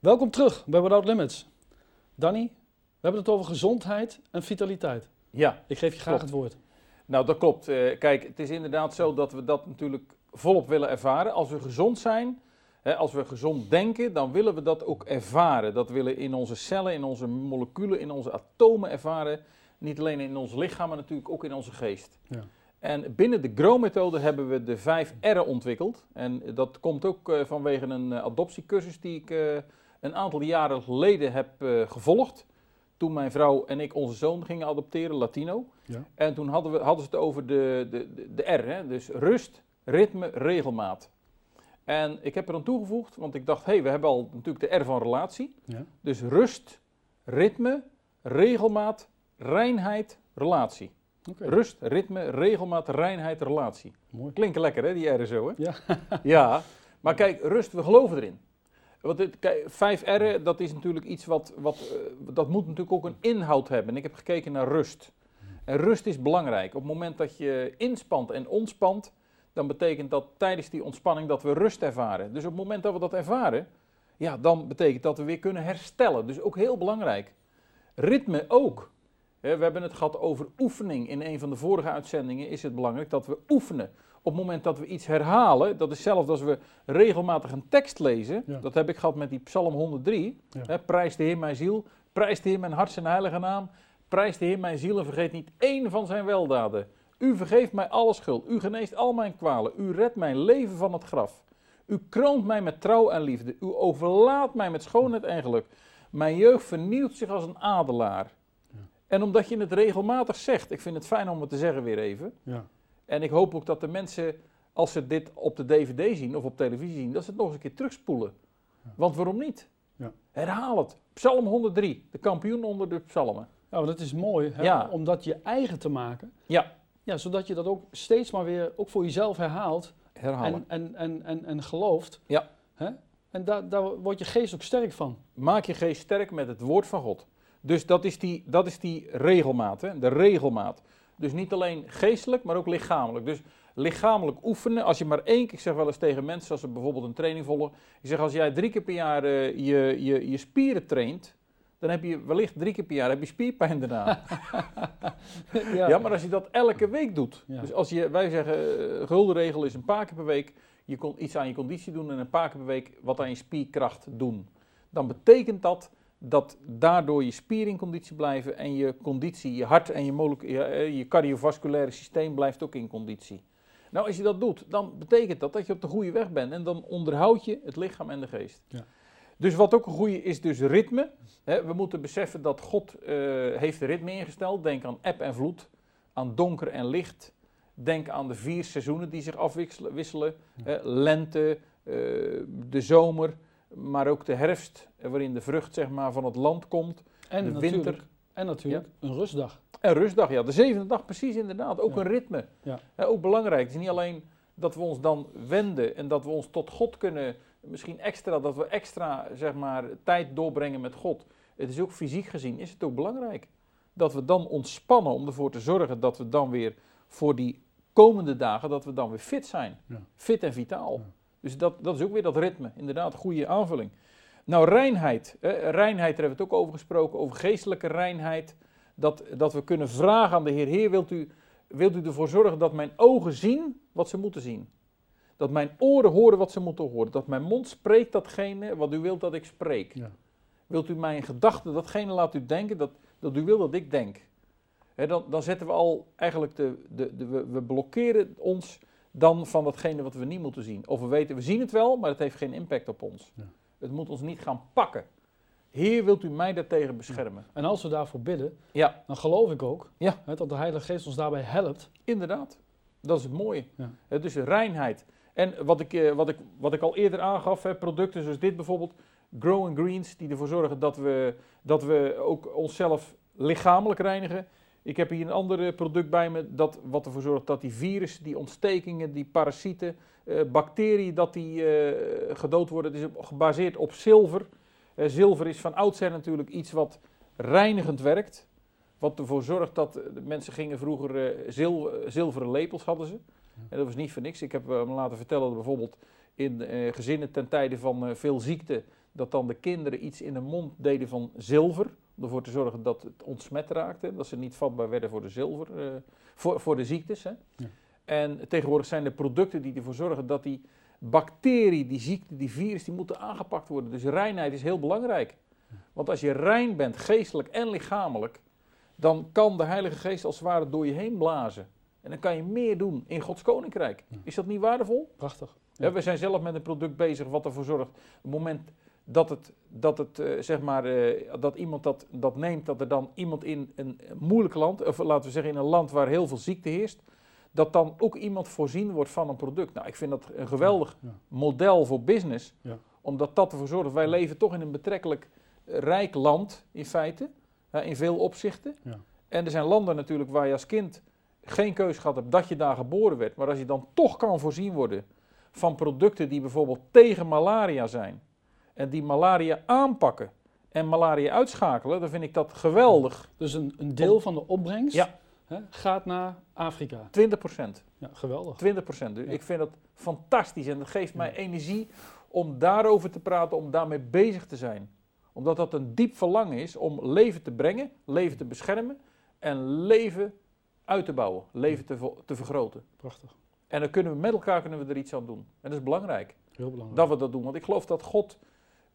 Welkom terug bij Without Limits. Danny, we hebben het over gezondheid en vitaliteit. Ja, Ik geef je graag het woord. nou dat klopt. Eh, kijk, het is inderdaad zo dat we dat natuurlijk volop willen ervaren. Als we gezond zijn, hè, als we gezond denken, dan willen we dat ook ervaren. Dat willen in onze cellen, in onze moleculen, in onze atomen ervaren. Niet alleen in ons lichaam, maar natuurlijk ook in onze geest. Ja. En binnen de GROW-methode hebben we de vijf R'en ontwikkeld. En dat komt ook eh, vanwege een eh, adoptiecursus die ik een aantal jaren geleden heb eh, gevolgd. Toen mijn vrouw en ik onze zoon gingen adopteren, Latino. Ja. En toen hadden, we, hadden ze het over de, de, de, de R, hè? dus rust, ritme, regelmaat. En ik heb er aan toegevoegd, want ik dacht, hé, hey, we hebben al natuurlijk de R van relatie. Ja. Dus rust, ritme, regelmaat, reinheid, relatie. Rust, ritme, regelmaat, reinheid, relatie. mooi. Klinken lekker hè, die R'en zo hè? Ja. ja, maar kijk, rust, we geloven erin. Want het, kijk, vijf R'en, dat is natuurlijk iets wat, wat eh, dat moet natuurlijk ook een inhoud hebben. En ik heb gekeken naar rust. En rust is belangrijk. Op het moment dat je inspant en ontspant, dan betekent dat tijdens die ontspanning dat we rust ervaren. Dus op het moment dat we dat ervaren, ja, dan betekent dat we weer kunnen herstellen. Dus ook heel belangrijk. Ritme ook. We hebben het gehad over oefening. In een van de vorige uitzendingen is het belangrijk dat we oefenen. Op het moment dat we iets herhalen, dat is hetzelfde als we regelmatig een tekst lezen. Ja. Dat heb ik gehad met die Psalm 103. Ja. Hè, prijs de Heer mijn ziel, prijs de Heer mijn hart zijn heilige naam. Prijs de Heer mijn ziel en vergeet niet één van zijn weldaden. U vergeeft mij alle schuld, u geneest al mijn kwalen, u redt mijn leven van het graf. U kroont mij met trouw en liefde, u overlaat mij met schoonheid en geluk. Mijn jeugd vernieuwt zich als een adelaar. Ja. En omdat je het regelmatig zegt, ik vind het fijn om het te zeggen weer even. Ja. En ik hoop ook dat de mensen, als ze dit op de DVD zien of op televisie zien, dat ze het nog eens een keer terugspoelen. Want waarom niet? Ja. Herhaal het. Psalm 103, de kampioen onder de psalmen. Ja, want het is mooi hè, Ja. om dat je eigen te maken. Ja, Ja, zodat je dat ook steeds maar weer ook voor jezelf herhaalt herhalen. en, en, en, en, en gelooft. Ja. Hè? En daar, daar wordt je geest ook sterk van. Maak je geest sterk met het woord van God. Dus dat is die, dat is die regelmaat, hè? de regelmaat. Dus niet alleen geestelijk, maar ook lichamelijk. Dus lichamelijk oefenen, als je maar één keer, ik zeg wel eens tegen mensen, als ze bijvoorbeeld een training volgen. Ik zeg, als jij drie keer per jaar eh, je, je, je spieren traint, dan heb je wellicht drie keer per jaar heb je spierpijn daarna. Ja. maar als je dat elke week doet. Ja. Dus als je, wij zeggen, uh, gulden regel is een paar keer per week je kon iets aan je conditie doen en een paar keer per week wat aan je spierkracht doen. Dan betekent dat dat daardoor je spieren in conditie blijven en je conditie, je hart en je, je, eh, je cardiovasculaire systeem blijft ook in conditie. Nou, als je dat doet, dan betekent dat dat je op de goede weg bent en dan onderhoud je het lichaam en de geest. Ja. Dus wat ook een goede is, dus ritme. We moeten beseffen dat God eh, heeft ritme ingesteld. Denk aan eb en vloed, aan donker en licht. Denk aan de vier seizoenen die zich afwisselen. Ja. Lente, eh, de zomer, maar ook de herfst, waarin de vrucht zeg maar, van het land komt. En De natuurlijk, winter. en natuurlijk een rustdag. En rustdag, ja, de zevende dag precies inderdaad. Ook Ja. een ritme. Ja. Ook belangrijk. Het is niet alleen dat we ons dan wenden en dat we ons tot God kunnen, misschien extra, dat we extra zeg maar, tijd doorbrengen met God. Het is ook fysiek gezien, is het ook belangrijk dat we dan ontspannen om ervoor te zorgen dat we dan weer voor die komende dagen, dat we dan weer fit zijn. Fit en vitaal. Dus dat, dat is ook weer dat ritme, inderdaad, goede aanvulling. Nou, reinheid. Hè, reinheid, daar hebben we het ook over gesproken, over geestelijke reinheid. Dat, dat we kunnen vragen aan de Heer, Heer, wilt u, wilt u ervoor zorgen dat mijn ogen zien wat ze moeten zien? Dat mijn oren horen wat ze moeten horen. Dat mijn mond spreekt datgene wat u wilt dat ik spreek. Ja. Wilt u mijn gedachten datgene laat u denken dat, dat u wil dat ik denk? Dan, dan zetten we al eigenlijk de, de, de, we, we blokkeren ons dan van datgene wat we niet moeten zien. Of we weten, we zien het wel, maar het heeft geen impact op ons. Ja. Het moet ons niet gaan pakken. Heer, wilt u mij daartegen beschermen? En als we daarvoor bidden, Ja, dan geloof ik ook Ja. hè, dat de Heilige Geest ons daarbij helpt. inderdaad. Dat is het mooie. Ja. Dus reinheid. En wat ik, eh, wat, ik, wat ik al eerder aangaf, hè, producten zoals dit bijvoorbeeld, Grow Greens, die ervoor zorgen dat we, dat we ook onszelf lichamelijk reinigen. Ik heb hier een ander product bij me, dat, wat ervoor zorgt dat die virussen, die ontstekingen, die parasieten, eh, bacteriën, dat die eh, gedood worden. Het is gebaseerd op zilver. Eh, zilver is van oudsher natuurlijk iets wat reinigend werkt. Wat ervoor zorgt dat eh, de mensen gingen vroeger eh, zil- eh, zilveren lepels hadden ze. En dat was niet voor niks. Ik heb eh, me laten vertellen dat bijvoorbeeld in eh, gezinnen ten tijde van eh, veel ziekte, dat dan de kinderen iets in de mond deden van zilver. Om ervoor te zorgen dat het ontsmet raakte. Dat ze niet vatbaar werden voor de zilver, eh, voor, voor de ziektes. Hè. Ja. En tegenwoordig zijn er producten die ervoor zorgen dat die bacterie, die ziekte, die virus, die moeten aangepakt worden. Dus reinheid is heel belangrijk. Want als je rein bent, geestelijk en lichamelijk, dan kan de Heilige Geest als het ware door je heen blazen. En dan kan je meer doen in Gods koninkrijk. Is dat niet waardevol? Prachtig. Ja, we zijn zelf met een product bezig wat ervoor zorgt. Op het moment dat, het, dat, het, eh, zeg maar, eh, dat iemand dat, dat neemt, dat er dan iemand in een moeilijk land, of laten we zeggen in een land waar heel veel ziekte heerst, dat dan ook iemand voorzien wordt van een product. Nou, ik vind dat een geweldig Ja. model voor business, Ja. omdat dat ervoor zorgt. Wij leven toch in een betrekkelijk rijk land, in feite, in veel opzichten. Ja. En er zijn landen natuurlijk waar je als kind geen keus gehad hebt dat je daar geboren werd. Maar als je dan toch kan voorzien worden van producten die bijvoorbeeld tegen malaria zijn. En die malaria aanpakken en malaria uitschakelen, dan vind ik dat geweldig. Dus een, een deel van de opbrengst Ja. hè, gaat naar Afrika. 20 procent. Ja, geweldig. 20 procent. Dus Ja. ik vind dat fantastisch en dat geeft mij energie om daarover te praten, om daarmee bezig te zijn. Omdat dat een diep verlangen is om leven te brengen, leven te beschermen en leven uit te bouwen, leven te, te vergroten. Prachtig. En dan kunnen we met elkaar kunnen we er iets aan doen. En dat is belangrijk. Heel belangrijk. dat we dat doen. Want ik geloof dat God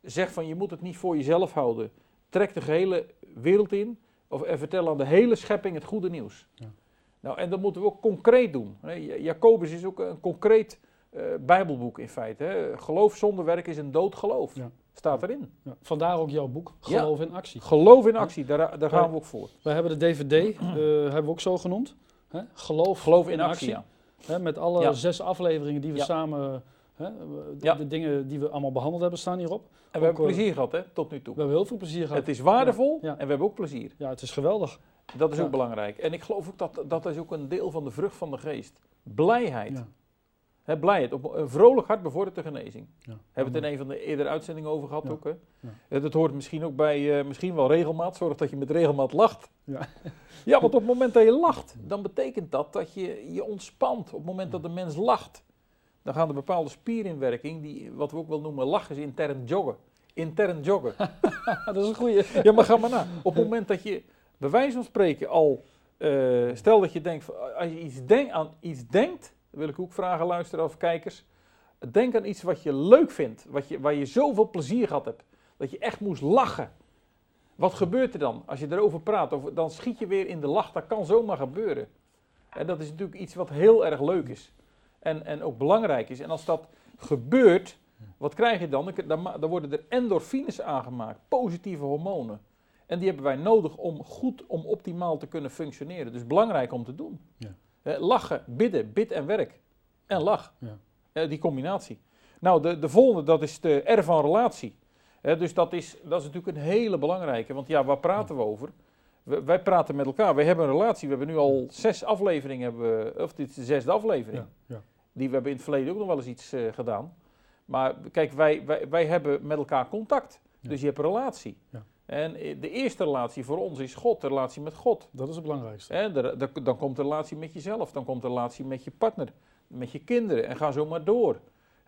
zegt van je moet het niet voor jezelf houden. Trek de gehele wereld in of, en vertel aan de hele schepping het goede nieuws. Ja. Nou, en dat moeten we ook concreet doen. Jacobus is ook een concreet eh, bijbelboek in feite. Hè. Geloof zonder werk is een dood geloof. Ja. Staat erin. Ja, vandaar ook jouw boek, Geloof in Actie. Geloof in actie, daar, daar gaan we ook voor. Wij hebben de DVD, eh, hebben we ook zo genoemd. Hè? Geloof, Geloof in actie, ja. Hè? Met alle zes afleveringen die we samen, hè? de, Ja. de dingen die we allemaal behandeld hebben, staan hierop. En we hebben Ook, eh, plezier gehad, hè, tot nu toe. We hebben heel veel plezier gehad. Het is waardevol Ja. en we hebben ook plezier. Ja, het is geweldig. Dat is ook belangrijk. En ik geloof ook dat dat is ook een deel van de vrucht van de geest. Blijheid. Ja. Hè, blijheid. Op een vrolijk hart bevordert de genezing. Ja. Hebben we het in een van de eerdere uitzendingen over gehad Ja. ook. Hè? Ja. Eh, Dat hoort misschien ook bij, eh, misschien wel regelmaat. Zorg dat je met regelmaat lacht. Ja. ja, want op het moment dat je lacht, dan betekent dat dat je je ontspant. Op het moment dat de mens lacht, dan gaan er bepaalde spieren in werking, die, wat we ook wel noemen, lachen is intern joggen. Intern joggen. dat is een goeie. Ja, maar ga maar na. Op het moment dat je, bij wijze van spreken, al, eh, stel dat je denkt, van, als je iets denk, aan iets denkt, dan wil ik ook vragen, luisteren of kijkers. Denk aan iets wat je leuk vindt, wat je, waar je zoveel plezier gehad hebt, dat je echt moest lachen. Wat gebeurt er dan als je erover praat? Of, dan schiet je weer in de lach, dat kan zomaar gebeuren. En dat is natuurlijk iets wat heel erg leuk is. En, en ook belangrijk is. En als dat gebeurt, wat krijg je dan? Dan, worden er endorfines aangemaakt, positieve hormonen. En die hebben wij nodig om goed, om optimaal te kunnen functioneren. Dus belangrijk om te doen. Ja. Lachen, bidden, bid en werk. En lach. Ja. Die combinatie. Nou, de, de volgende, dat is de R van relatie. Dus dat is, dat is natuurlijk een hele belangrijke. Want ja, waar praten we over? We- wij praten met elkaar. Wij hebben een relatie. We hebben nu al zes afleveringen, hebben we, of dit is de zesde aflevering. Ja. Ja. Die we hebben in het verleden ook nog wel eens iets eh, gedaan. Maar kijk, wij, wij, wij hebben met elkaar contact. Ja. Dus je hebt een relatie. Ja. En eh, de eerste relatie voor ons is God, de relatie met God. Dat is het belangrijkste. Hè, de- de- dan komt de relatie met jezelf, dan komt de relatie met je partner, met je kinderen en ga zo maar door.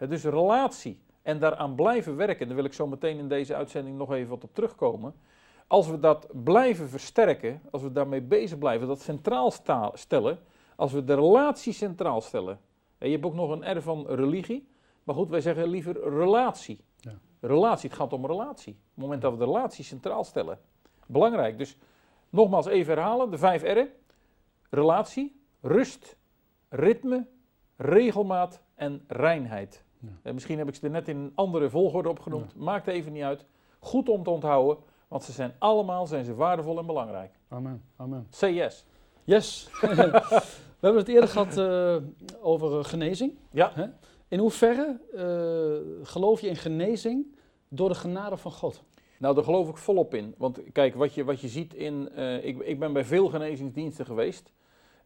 Dus relatie en daaraan blijven werken, daar wil ik zo meteen in deze uitzending nog even wat op terugkomen. Als we dat blijven versterken, als we daarmee bezig blijven, dat centraal stellen, als we de relatie centraal stellen. Je hebt ook nog een R van religie, maar goed, wij zeggen liever relatie. Ja. Relatie, het gaat om relatie. Op het moment dat we de relatie centraal stellen. Belangrijk, dus nogmaals even herhalen, de vijf R'en. Relatie, rust, ritme, regelmaat en reinheid. Ja. En misschien heb ik ze er net in een andere volgorde opgenoemd. Maakt even niet uit. Goed om te onthouden, want ze zijn allemaal zijn ze waardevol en belangrijk. Amen. Amen. Say yes. Yes. we hebben het eerder gehad eh, over eh, genezing. Ja. Hè? In hoeverre eh, geloof je in genezing door de genade van God? Nou, daar geloof ik volop in. Want kijk, wat je, wat je ziet in. ik, ik ben bij veel genezingsdiensten geweest.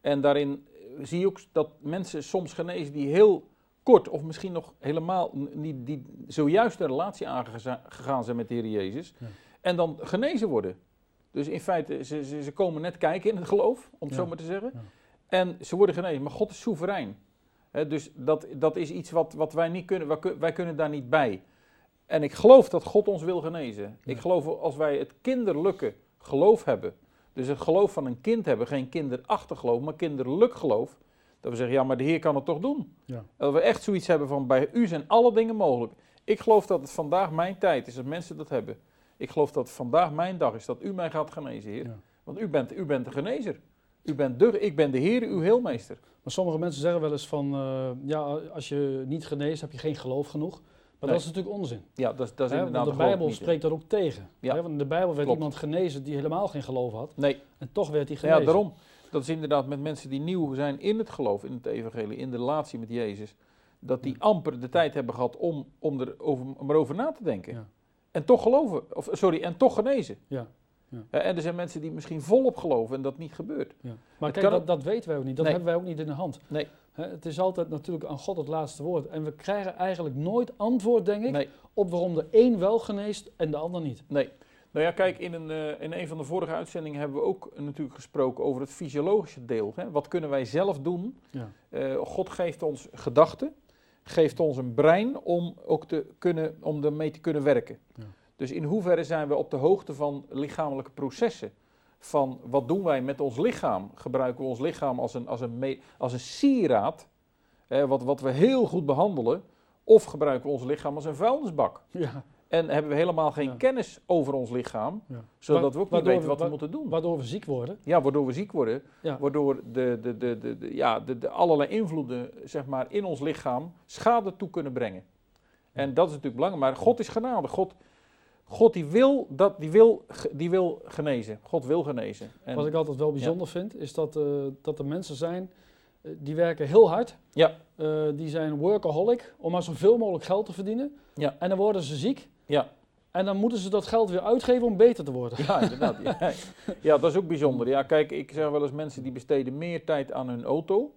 En daarin zie je ook dat mensen soms genezen die heel kort, of misschien nog helemaal niet, die zojuist een relatie aangegaan zijn met de Heer Jezus. Ja. En dan genezen worden. Dus in feite, ze, ze, ze komen net kijken in het geloof, om het Ja. zo maar te zeggen. Ja. En ze worden genezen. Maar God is soeverein. Hè, dus dat, dat is iets wat, wat wij niet kunnen. Wij, kun- wij kunnen daar niet bij. En ik geloof dat God ons wil genezen. Ik geloof als wij het kinderlijke geloof hebben, dus het geloof van een kind hebben, geen kinderachtig geloof, maar kinderlijk geloof, dat we zeggen, ja, maar de Heer kan het toch doen. Ja. Dat we echt zoiets hebben van, bij u zijn alle dingen mogelijk. Ik geloof dat het vandaag mijn tijd is, dat mensen dat hebben. Ik geloof dat vandaag mijn dag is, dat u mij gaat genezen, Heer. Ja. Want u bent, u bent de genezer. U bent de, ik ben de Heer, uw heelmeester. Maar sommige mensen zeggen wel eens van, eh, ja, als je niet geneest, heb je geen geloof genoeg. Maar Nee. dat is natuurlijk onzin. Ja, dat, is- dat is inderdaad want de Bijbel spreekt dat ook tegen. Ja. Want in de Bijbel werd Klopt. iemand genezen die helemaal geen geloof had. Nee, En toch werd hij Ja, genezen. daarom. Dat is inderdaad met mensen die nieuw zijn in het geloof, in het evangelie, in de relatie met Jezus. Dat die amper de tijd hebben gehad om, om, er over, om erover na te denken. Ja. En toch geloven, of sorry, en toch genezen. Ja. Hè, En er zijn mensen die misschien volop geloven en dat niet gebeurt. Ja. Maar kijk, dat, dat weten wij ook niet. Dat Nee. hebben wij ook niet in de hand. Nee. Het is altijd natuurlijk aan God het laatste woord. En we krijgen eigenlijk nooit antwoord, denk ik, Nee, op waarom de een wel geneest en de ander niet. nee. Nou ja, kijk, in een, eh, in een van de vorige uitzendingen hebben we ook natuurlijk gesproken over het fysiologische deel. Hè. Wat kunnen wij zelf doen? Ja. Eh, God geeft ons gedachten, geeft ons een brein om ook te kunnen, om ermee te kunnen werken. Ja. Dus in hoeverre zijn we op de hoogte van lichamelijke processen? Van wat doen wij met ons lichaam? Gebruiken we ons lichaam als een, als een, me- als een sieraad, eh, wat, wat we heel goed behandelen? Of gebruiken we ons lichaam als een vuilnisbak? Ja. En hebben we helemaal geen Ja. kennis over ons lichaam, Ja. zodat we ook niet weten we- wat we moeten doen? Waardoor we ziek worden. Ja, waardoor we ziek worden, Ja. waardoor de, de, de, de, de, ja, de, de allerlei invloeden zeg maar, in ons lichaam schade toe kunnen brengen. En dat is natuurlijk belangrijk, maar God is genade. God, God die wil, dat, die wil, die wil genezen. God wil genezen. En, Wat ik altijd wel bijzonder vind, is dat, eh, dat er mensen zijn eh, die werken heel hard. Ja. Eh, die zijn workaholic om maar zoveel mogelijk geld te verdienen. Ja. En dan worden ze ziek. Ja. En dan moeten ze dat geld weer uitgeven om beter te worden. ja, inderdaad. Ja. ja, dat is ook bijzonder. Ja, kijk, ik zeg wel eens mensen die besteden meer tijd aan hun auto.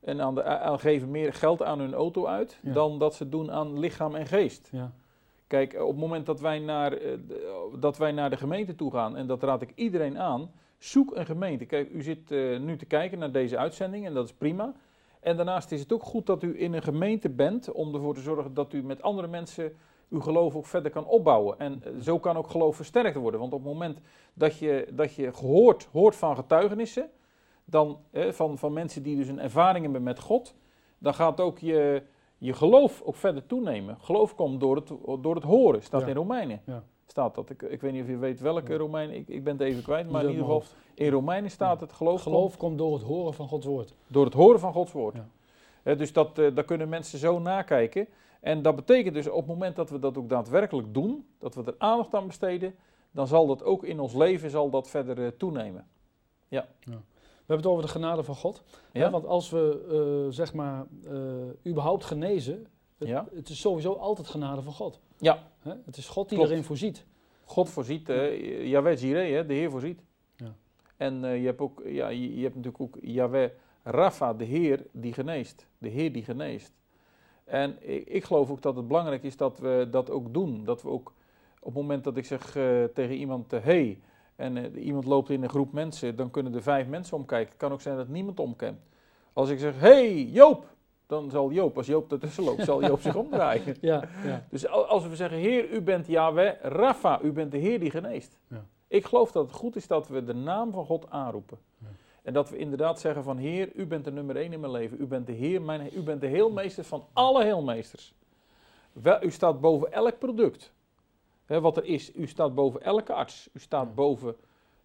En aan de, aan, geven meer geld aan hun auto uit. Ja. Dan dat ze doen aan lichaam en geest. Ja. Kijk, op het moment dat wij, naar, eh, de- dat wij naar de gemeente toe gaan, en dat raad ik iedereen aan, zoek een gemeente. Kijk, u zit eh, nu te kijken naar deze uitzending en dat is prima. En daarnaast is het ook goed dat u in een gemeente bent om ervoor te zorgen dat u met andere mensen uw geloof ook verder kan opbouwen. En eh, zo kan ook geloof versterkt worden. Want op het moment dat je, dat je gehoord hoort van getuigenissen, dan, eh, van, van mensen die dus een ervaring hebben met God, dan gaat ook je, je geloof ook verder toenemen. Geloof komt door het, door het horen, staat Ja. in Romeinen. Ja. Staat dat. Ik, ik weet niet of je weet welke Ja. Romeinen, ik, ik ben het even kwijt, maar in ieder geval in Romeinen staat het geloof, Geloof komt door het horen van Gods woord. door het horen van Gods woord. Ja. Dus dat, eh, daar kunnen mensen zo nakijken. En dat betekent dus op het moment dat we dat ook daadwerkelijk doen, dat we er aandacht aan besteden, dan zal dat ook in ons leven zal dat verder eh, toenemen. We hebben het over de genade van God. Ja? Hè, want als we, eh, zeg maar, überhaupt genezen, het, Ja. het is sowieso altijd genade van God. Ja. Hè? Het is God die Klopt. erin voorziet. God voorziet, eh Yahweh Jireh, de Heer voorziet. Ja. En je hebt ook, ja, je, je hebt natuurlijk ook Yahweh Rafa, de Heer die geneest. De Heer die geneest. En ik, ik geloof ook dat het belangrijk is dat we dat ook doen. Dat we ook op het moment dat ik zeg eh, tegen iemand, hé, hey, en eh, iemand loopt in een groep mensen, dan kunnen er vijf mensen omkijken. Het kan ook zijn dat niemand omkijkt. Als ik zeg, hé, hey, Joop, dan zal Joop, als Joop ertussen loopt, zal Joop zich omdraaien. Ja, ja. Dus al- als we zeggen, Heer, u bent Yahweh, Rafa, u bent de Heer die geneest. Ja. Ik geloof dat het goed is dat we de naam van God aanroepen. En dat we inderdaad zeggen van, Heer, u bent de nummer één in mijn leven. U bent de Heer, mijn, u bent de heelmeester van alle heelmeesters. Wel, u staat boven elk product. Hè, wat er is. U staat boven elke arts. U staat boven,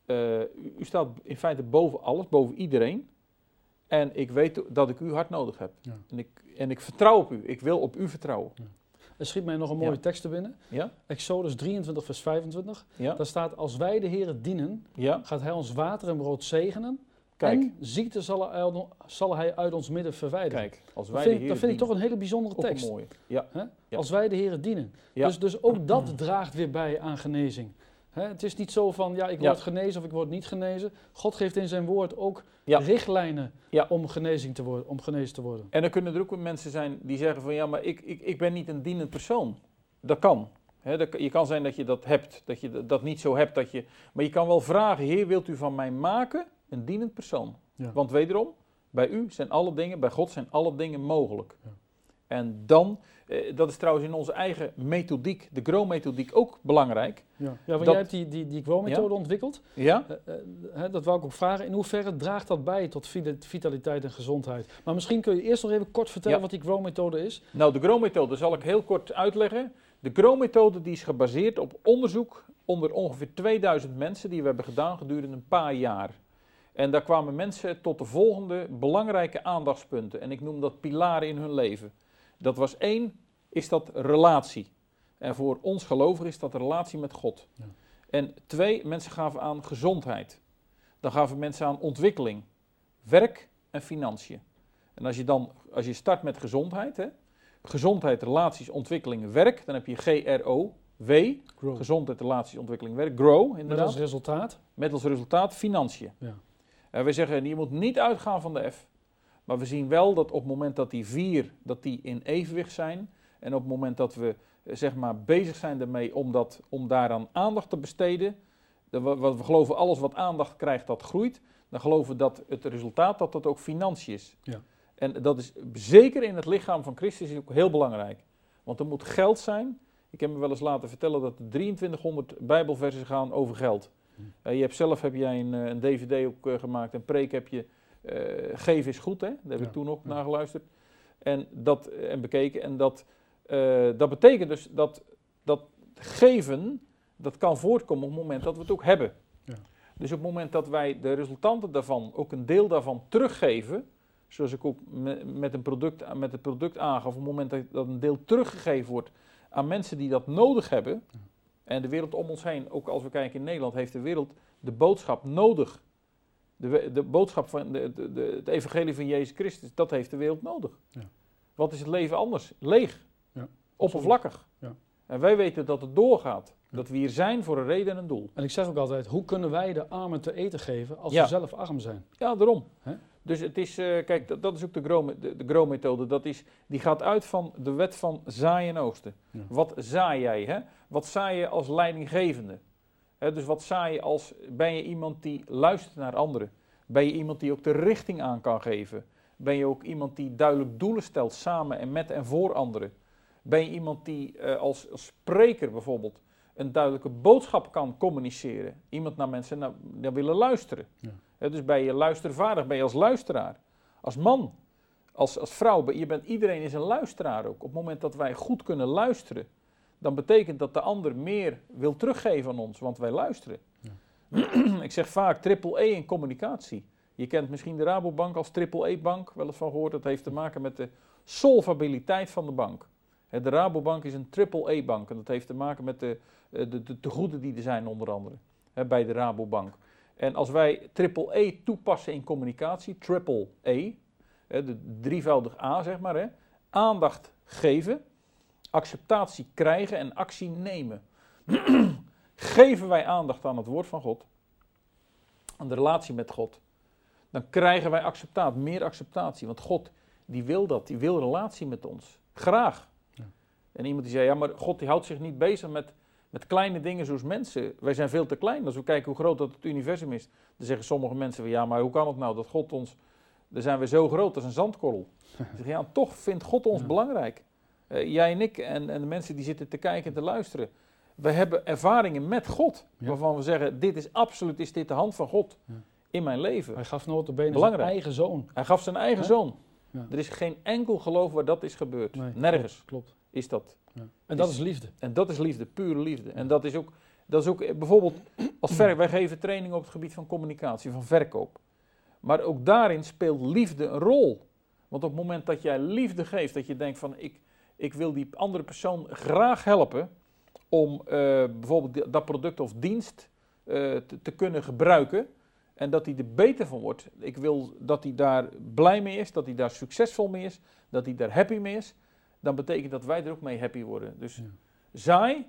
eh, u, u staat in feite boven alles, boven iedereen. En ik weet dat ik u hard nodig heb. Ja. En, ik, en ik vertrouw op u. Ik wil op u vertrouwen. Er schiet mij nog een mooie Ja. tekst te binnen. Ja? Exodus 23, vers 25. Ja? Daar staat, als wij de Heer dienen, gaat Hij ons water en brood zegenen. Kijk, En ziekte zal hij, uit, zal hij uit ons midden verwijderen. kijk. Als dat wij vind, de Heer dat vind ik toch een hele bijzondere ook tekst. mooie. Ja? Ja. Als wij de Heer dienen. Ja. Dus, dus ook dat draagt weer bij aan genezing. Het is niet zo van, ja, ik Ja. word genezen of ik word niet genezen. God geeft in zijn woord ook richtlijnen om, genezing te worden, om genezen te worden. En dan kunnen er ook mensen zijn die zeggen van ja, maar ik, ik, ik ben niet een dienend persoon. Dat kan. Dat, je kan zijn dat je dat hebt, dat je dat- dat niet zo hebt. Dat je, maar je kan wel vragen, Heer, wilt u van mij maken een dienend persoon? Ja. Want wederom, bij u zijn alle dingen, bij God zijn alle dingen mogelijk. Ja. En dan, eh, dat is trouwens in onze eigen methodiek, de GROW-methodiek, ook belangrijk. Ja, ja want Dat- jij hebt die, die, die grow-methode ontwikkeld. Ja? Eh, eh, hè, dat wou ik ook vragen. In hoeverre draagt dat bij tot vita- vitaliteit en gezondheid? Maar misschien kun je eerst nog even kort vertellen Ja. wat die grow-methode is. Nou, de GROW-methode zal ik heel kort uitleggen. De GROW-methode die is gebaseerd op onderzoek onder ongeveer 2000 mensen die we hebben gedaan gedurende een paar jaar. En daar kwamen mensen tot de volgende belangrijke aandachtspunten. En ik noem dat pilaren in hun leven. Dat was één, is dat relatie. En voor ons gelovigen is dat relatie met God. Ja. En twee, mensen gaven aan gezondheid. Dan gaven mensen aan ontwikkeling, werk en financiën. En als je dan, als je start met gezondheid, hè, gezondheid, relaties, ontwikkeling, werk, dan heb je GRO, W, Grow. gezondheid, relaties, ontwikkeling, werk, grow Met inderdaad. als resultaat. Met als resultaat financiën. Ja. En wij zeggen, je moet niet uitgaan van de F. Maar we zien wel dat op het moment dat die vier dat die in evenwicht zijn. En op het moment dat we eh, zeg maar, bezig zijn ermee om, dat, om daaraan aandacht te besteden. wat we geloven, alles wat aandacht krijgt, dat groeit. Dan geloven we dat het resultaat dat dat ook financiën is. Ja. En dat is zeker in het lichaam van Christus is ook heel belangrijk. Want er moet geld zijn. Ik heb me wel eens laten vertellen dat er 2300 Bijbelversen gaan over geld. Eh, je hebt zelf heb jij een, eh, een DVD ook gemaakt, een preek heb je. eh geven is goed, hè? Daar heb Ja, ik toen ook naar geluisterd. En, dat, en bekeken. En dat, dat betekent dus dat, dat geven, dat kan voortkomen op het moment dat we het ook hebben. Ja. Dus op het moment dat wij de resultanten daarvan, ook een deel daarvan teruggeven, zoals ik ook me- met, een product, met het product aangaf, op het moment dat, dat een deel teruggegeven wordt aan mensen die dat nodig hebben. En de wereld om ons heen, ook als we kijken in Nederland, heeft de wereld de boodschap nodig. De, de boodschap van de, de, de- het evangelie van Jezus Christus, dat heeft de wereld nodig. Ja. Wat is het leven anders? Leeg. Ja, Oppervlakkig. Ja. En wij weten dat het doorgaat. Dat we hier zijn voor een reden en een doel. En ik zeg ook altijd, hoe kunnen wij de armen te eten geven als we zelf arm zijn? Ja, daarom. Hè? Dus het is, eh, kijk, dat, dat is ook de grow- de, de grow-methode. Dat is, die gaat uit van de wet van zaaien en oogsten. Ja. Wat zaai jij? Hè? Wat zaai je als leidinggevende? Hè, dus wat zaai je als, ben je iemand die luistert naar anderen? Ben je iemand die ook de richting aan kan geven? Ben je ook iemand die duidelijk doelen stelt samen en met en voor anderen? Ben je iemand die eh, als, als spreker bijvoorbeeld een duidelijke boodschap kan communiceren? Iemand naar mensen naar, naar willen luisteren? Ja. Dus ben je luistervaardig, ben je als luisteraar? Als man, als, als vrouw, je bent, iedereen is een luisteraar ook. Op het moment dat wij goed kunnen luisteren, dan betekent dat de ander meer wil teruggeven aan ons, want wij luisteren. Ik zeg vaak triple E in communicatie. Je kent misschien de Rabobank als triple E-bank, wel eens van gehoord. Dat heeft te maken met de solvabiliteit van de bank. De Rabobank is een triple E-bank en dat heeft te maken met de, de, de tegoeden die er zijn onder andere hè, bij de Rabobank. En als wij triple E toepassen in communicatie, triple E, hè, de drievoudig A zeg maar, hè, aandacht geven, acceptatie krijgen en actie nemen. Geven wij aandacht aan het woord van God, aan de relatie met God, dan krijgen wij acceptatie, meer acceptatie. Want God, die wil dat, die wil relatie met ons. Graag. Ja. En iemand die zei, ja, maar God die houdt zich niet bezig met, met kleine dingen zoals mensen. Wij zijn veel te klein. Als we kijken hoe groot dat het universum is, dan zeggen sommige mensen, van, ja, maar hoe kan het nou dat God ons, dan zijn we zo groot als een zandkorrel. Ik zeg, ja, toch vindt God ons Ja. belangrijk. Eh, jij en ik en, en de mensen die zitten te kijken en te luisteren. We hebben ervaringen met God, Ja. waarvan we zeggen, dit is absoluut is dit de hand van God Ja. in mijn leven. Hij gaf nooit de benen zijn eigen zoon. Hij gaf zijn eigen zoon. Er is geen enkel geloof waar dat is gebeurd. Nee, Nergens Klopt. klopt. Is dat. Ja. En dat is liefde. En dat is liefde, pure liefde. En dat is ook, dat is ook eh, bijvoorbeeld, als ver, wij geven training op het gebied van communicatie, van verkoop. Maar ook daarin speelt liefde een rol. Want op het moment dat jij liefde geeft, dat je denkt van ik, ik wil die andere persoon graag helpen om eh, bijvoorbeeld dat product of dienst eh, te, te kunnen gebruiken. En dat hij er beter van wordt. Ik wil dat hij daar blij mee is, dat hij daar succesvol mee is, dat hij daar happy mee is. Dan betekent dat wij er ook mee happy worden. Dus Ja. zaai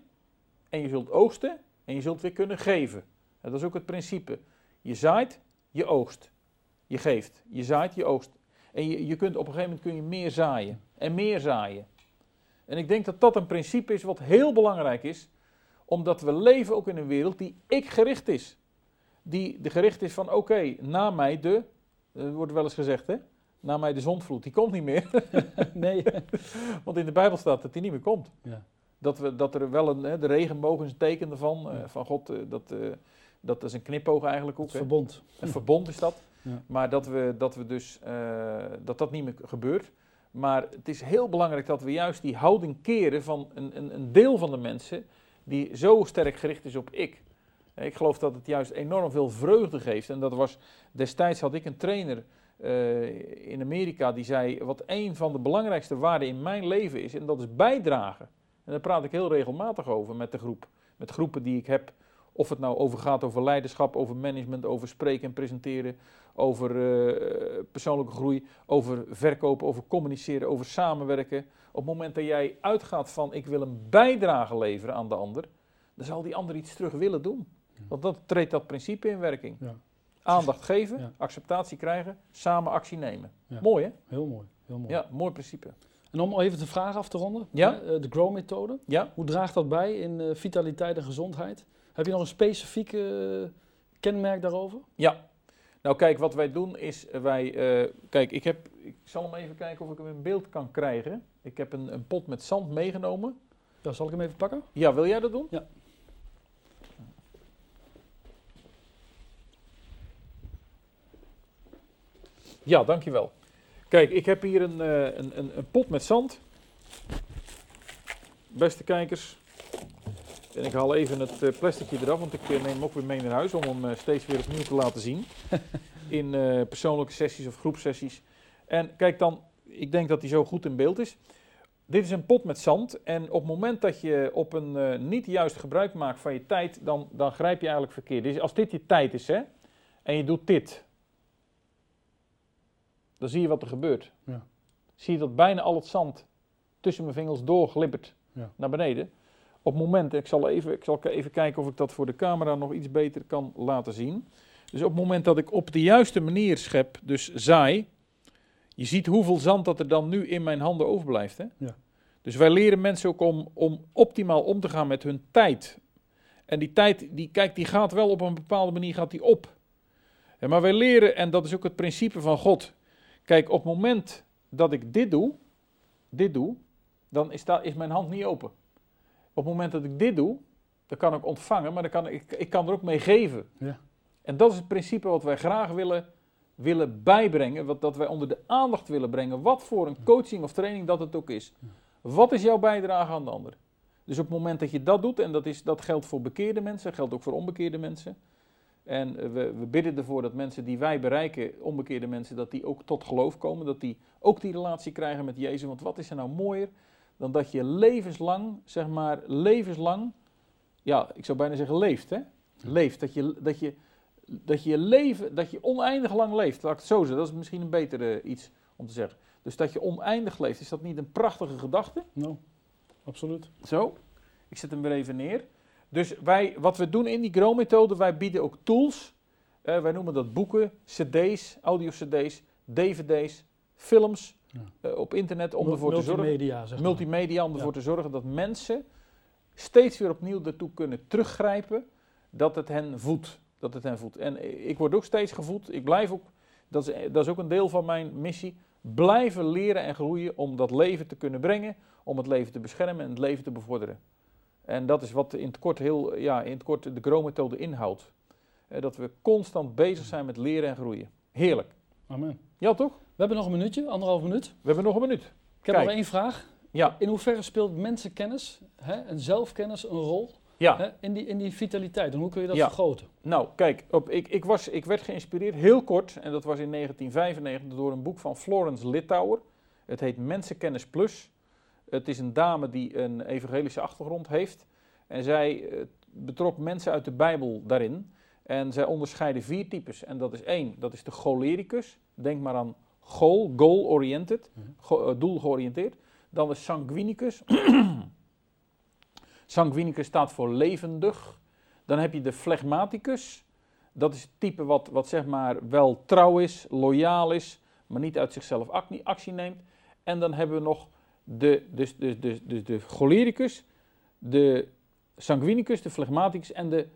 en je zult oogsten en je zult weer kunnen geven. En dat is ook het principe. Je zaait, je oogst. Je geeft. Je zaait, je oogst. En je, je kunt op een gegeven moment kun je meer zaaien. En meer zaaien. En ik denk dat dat een principe is wat heel belangrijk is. Omdat we leven ook in een wereld die ik gericht is. Die de gericht is van oké, na mij de, er wordt wel eens gezegd hè. Na mij de zondvloed. Die komt niet meer. nee. Want in de Bijbel staat dat die niet meer komt. Ja. Dat, we, dat er wel een, de regenboog is een teken ervan, eh, Ja. van God, eh, dat, eh, dat is een knipoog eigenlijk ook. Het verbond. Een verbond is dat. Ja. Maar dat we, dat we dus, dat dat niet meer gebeurt. Maar het is heel belangrijk dat we juist die houding keren van een, een, een deel van de mensen die zo sterk gericht is op ik. Ik geloof dat het juist enorm veel vreugde geeft. En dat was, destijds had ik een trainer eh, in Amerika die zei, wat een van de belangrijkste waarden in mijn leven is, en dat is bijdragen. En daar praat ik heel regelmatig over met de groep. Met groepen die ik heb, of het nou over gaat over leiderschap, over management, over spreken en presenteren, over eh, persoonlijke groei, over verkopen, over communiceren, over samenwerken. Op het moment dat jij uitgaat van ik wil een bijdrage leveren aan de ander, dan zal die ander iets terug willen doen. Want dan treedt dat principe in werking. Ja. Aandacht geven, Ja. acceptatie krijgen, samen actie nemen. Ja. Mooi hè? Heel mooi. Heel mooi. Ja, mooi principe. En om even de vraag af te ronden. Ja. eh, De GROW-methode. Ja? Hoe draagt dat bij in eh, vitaliteit en gezondheid? Heb je nog een specifiek eh, kenmerk daarover? Ja. Nou kijk, wat wij doen is, wij, kijk, ik heb, ik zal hem even kijken of ik hem in beeld kan krijgen. Ik heb een, een pot met zand meegenomen. Ja, zal ik hem even pakken? Ja, wil jij dat doen? Ja. Ja, dankjewel. Kijk, ik heb hier een, eh, een, een, een pot met zand. Beste kijkers. En ik haal even het eh, plasticje eraf, want ik eh, neem hem ook weer mee naar huis om hem steeds weer opnieuw te laten zien. In persoonlijke sessies of groepsessies. En kijk dan, ik denk dat hij zo goed in beeld is. Dit is een pot met zand en op het moment dat je op een niet juist gebruik maakt van je tijd, dan, dan grijp je eigenlijk verkeerd. Dus als dit je tijd is hè, en je doet dit, dan zie je wat er gebeurt. Ja. Zie je dat bijna al het zand tussen mijn vingers doorglibbert Ja. naar beneden. Op het moment, ik zal, even, ik zal even kijken of ik dat voor de camera nog iets beter kan laten zien. Dus op het moment dat ik op de juiste manier schep, dus zaai, je ziet hoeveel zand dat er dan nu in mijn handen overblijft. Hè? Ja. Dus wij leren mensen ook om, om optimaal om te gaan met hun tijd. En die tijd, die, kijk, die gaat wel op een bepaalde manier gaat die op. Ja, maar wij leren, en dat is ook het principe van God. Kijk, op het moment dat ik dit doe, dit doe, dan is, is mijn hand niet open. Op het moment dat ik dit doe, dan kan ik ontvangen, maar dan kan ik, ik kan er ook mee geven. Ja. En dat is het principe wat wij graag willen, willen bijbrengen, wat, dat wij onder de aandacht willen brengen, wat voor een coaching of training dat het ook is. Wat is jouw bijdrage aan de ander? Dus op het moment dat je dat doet, en dat, is, dat geldt voor bekeerde mensen, geldt ook voor onbekeerde mensen. En eh, we, we bidden ervoor dat mensen die wij bereiken, onbekeerde mensen, dat die ook tot geloof komen, dat die ook die relatie krijgen met Jezus. Want wat is er nou mooier dan dat je levenslang, zeg maar, levenslang, ja, ik zou bijna zeggen leeft, hè? Leeft. Dat je, dat je, dat je leven, dat je oneindig lang leeft. Laat ik het zo zeggen, dat is misschien een betere iets om te zeggen. Dus dat je oneindig leeft, is dat niet een prachtige gedachte? Nou, absoluut. Zo, ik zet hem weer even neer. Dus wij, wat we doen in die Grow-methode, wij bieden ook tools. Eh, wij noemen dat boeken, cd's, audio-cd's, dvd's, films Ja. eh, op internet om ervoor te zorgen. Multimedia, zeg maar. Multimedia, om Ja. ervoor te zorgen dat mensen steeds weer opnieuw ertoe kunnen teruggrijpen dat het hen voedt. Dat het hen voedt. En ik word ook steeds gevoed. Ik blijf ook, dat is, dat is ook een deel van mijn missie, blijven leren en groeien om dat leven te kunnen brengen, om het leven te beschermen en het leven te bevorderen. En dat is wat in het kort, heel, ja, in het kort de Grow-methode inhoudt. Eh, dat we constant bezig zijn met leren en groeien. Heerlijk. Amen. Ja, toch? We hebben nog een minuutje, anderhalf minuut. We hebben nog een minuut. Ik heb Kijk. nog één vraag. Ja, In hoeverre speelt mensenkennis hè, en zelfkennis een rol ja. hè, in, die, in die vitaliteit? En hoe kun je dat Ja. vergroten? Nou, kijk, op, ik, ik, was, ik werd geïnspireerd, heel kort, en dat was in 1995, door een boek van Florence Littauer. Het heet Mensenkennis Plus. Het is een dame die een evangelische achtergrond heeft. En zij eh, betrok mensen uit de Bijbel daarin. En zij onderscheiden vier types. En dat is één, dat is de cholericus. Denk maar aan goal, goal-oriented, Mhm. go- eh, doelgeoriënteerd. Dan de sanguinicus. sanguinicus staat voor levendig. Dan heb je de phlegmaticus. Dat is het type wat, wat zeg maar wel trouw is, loyaal is, maar niet uit zichzelf actie neemt. En dan hebben we nog de, dus, dus, dus, dus de cholericus, de sanguinicus, de phlegmaticus en de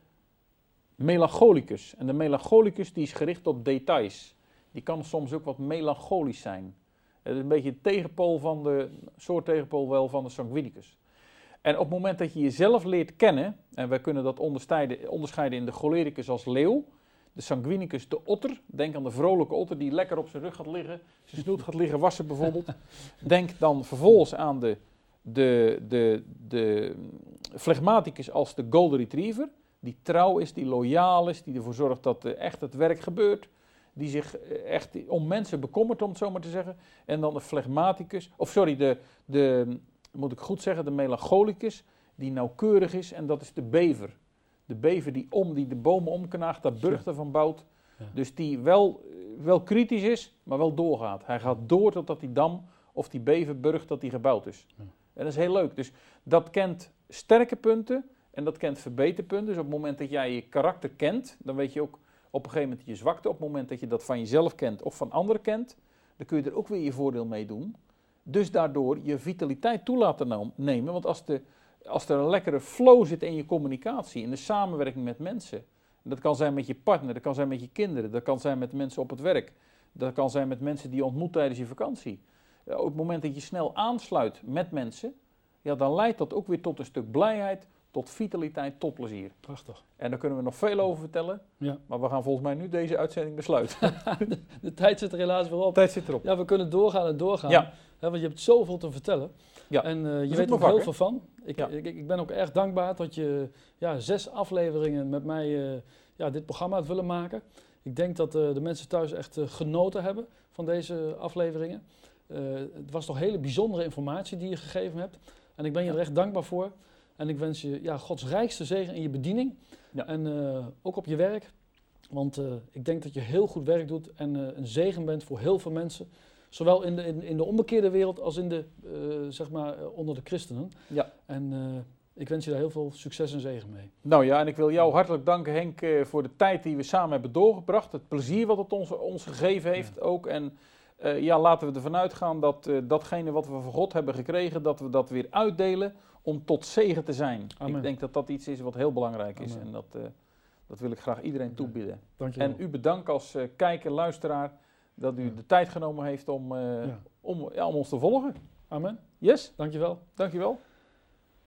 melancholicus. En de melancholicus die is gericht op details. die kan soms ook wat melancholisch zijn. Het is een beetje tegenpool van de, soort tegenpool wel van de sanguinicus. En op het moment dat je jezelf leert kennen, en wij kunnen dat onderscheiden, onderscheiden in de cholericus als leeuw, de sanguinicus de otter, denk aan de vrolijke otter die lekker op zijn rug gaat liggen, zijn snoet gaat liggen wassen bijvoorbeeld. Denk dan vervolgens aan de, de, de, de phlegmaticus als de golden retriever, die trouw is, die loyaal is, die ervoor zorgt dat eh, echt het werk gebeurt, die zich eh, echt om mensen bekommert, om het zo maar te zeggen. En dan de phlegmaticus, of sorry, de, de, moet ik goed zeggen, de melancholicus, die nauwkeurig is, en dat is de bever. De bever die om, die de bomen omknaagt, daar burchten van bouwt. Ja. Dus die wel, wel kritisch is, maar wel doorgaat. Hij gaat door totdat die dam of die beverburg dat die gebouwd is. Ja. En dat is heel leuk. Dus dat kent sterke punten en dat kent verbeterpunten. Dus op het moment dat jij je karakter kent, dan weet je ook op een gegeven moment je zwakte. Op het moment dat je dat van jezelf kent of van anderen kent, dan kun je er ook weer je voordeel mee doen. Dus daardoor je vitaliteit toe laten nam- nemen. Want als, de, als er een lekkere flow zit in je communicatie, in de samenwerking met mensen. En dat kan zijn met je partner, dat kan zijn met je kinderen, dat kan zijn met mensen op het werk. Dat kan zijn met mensen die je ontmoet tijdens je vakantie. Ja, op het moment dat je snel aansluit met mensen, ja, dan leidt dat ook weer tot een stuk blijheid, tot vitaliteit, tot plezier. Prachtig. En daar kunnen we nog veel over vertellen, Ja. maar we gaan volgens mij nu deze uitzending besluiten. De tijd zit er helaas weer op. Tijd zit erop. Ja, we kunnen doorgaan en doorgaan. Ja. Hè, want je hebt zoveel te vertellen. Ja. En eh, je weet er heel veel van. Ik, Ja. ik, ik ben ook erg dankbaar dat je ja, zes afleveringen met mij eh, ja, dit programma hebt willen maken. Ik denk dat eh, de mensen thuis echt genoten hebben van deze afleveringen. Het was toch hele bijzondere informatie die je gegeven hebt. En ik ben je er echt dankbaar voor. En ik wens je ja, Gods rijkste zegen in je bediening. Ja. En ook op je werk. Want ik denk dat je heel goed werk doet en een zegen bent voor heel veel mensen. Zowel in de, in, in de onbekeerde wereld als in de, eh, zeg maar, eh, onder de christenen. Ja. En eh, ik wens je daar heel veel succes en zegen mee. Nou ja, en ik wil jou hartelijk danken Henk voor de tijd die we samen hebben doorgebracht. Het plezier wat het ons, ons gegeven heeft ook. En ja, laten we ervan uitgaan dat datgene wat we van God hebben gekregen, dat we dat weer uitdelen om tot zegen te zijn. Amen. Ik denk dat dat iets is wat heel belangrijk is. Amen. En dat, dat wil ik graag iedereen toebieden. Dank je wel. En u bedankt als kijker, luisteraar, dat u de tijd genomen heeft om, eh, om, ja, om ons te volgen. Amen. Yes, Dank je wel. dankjewel.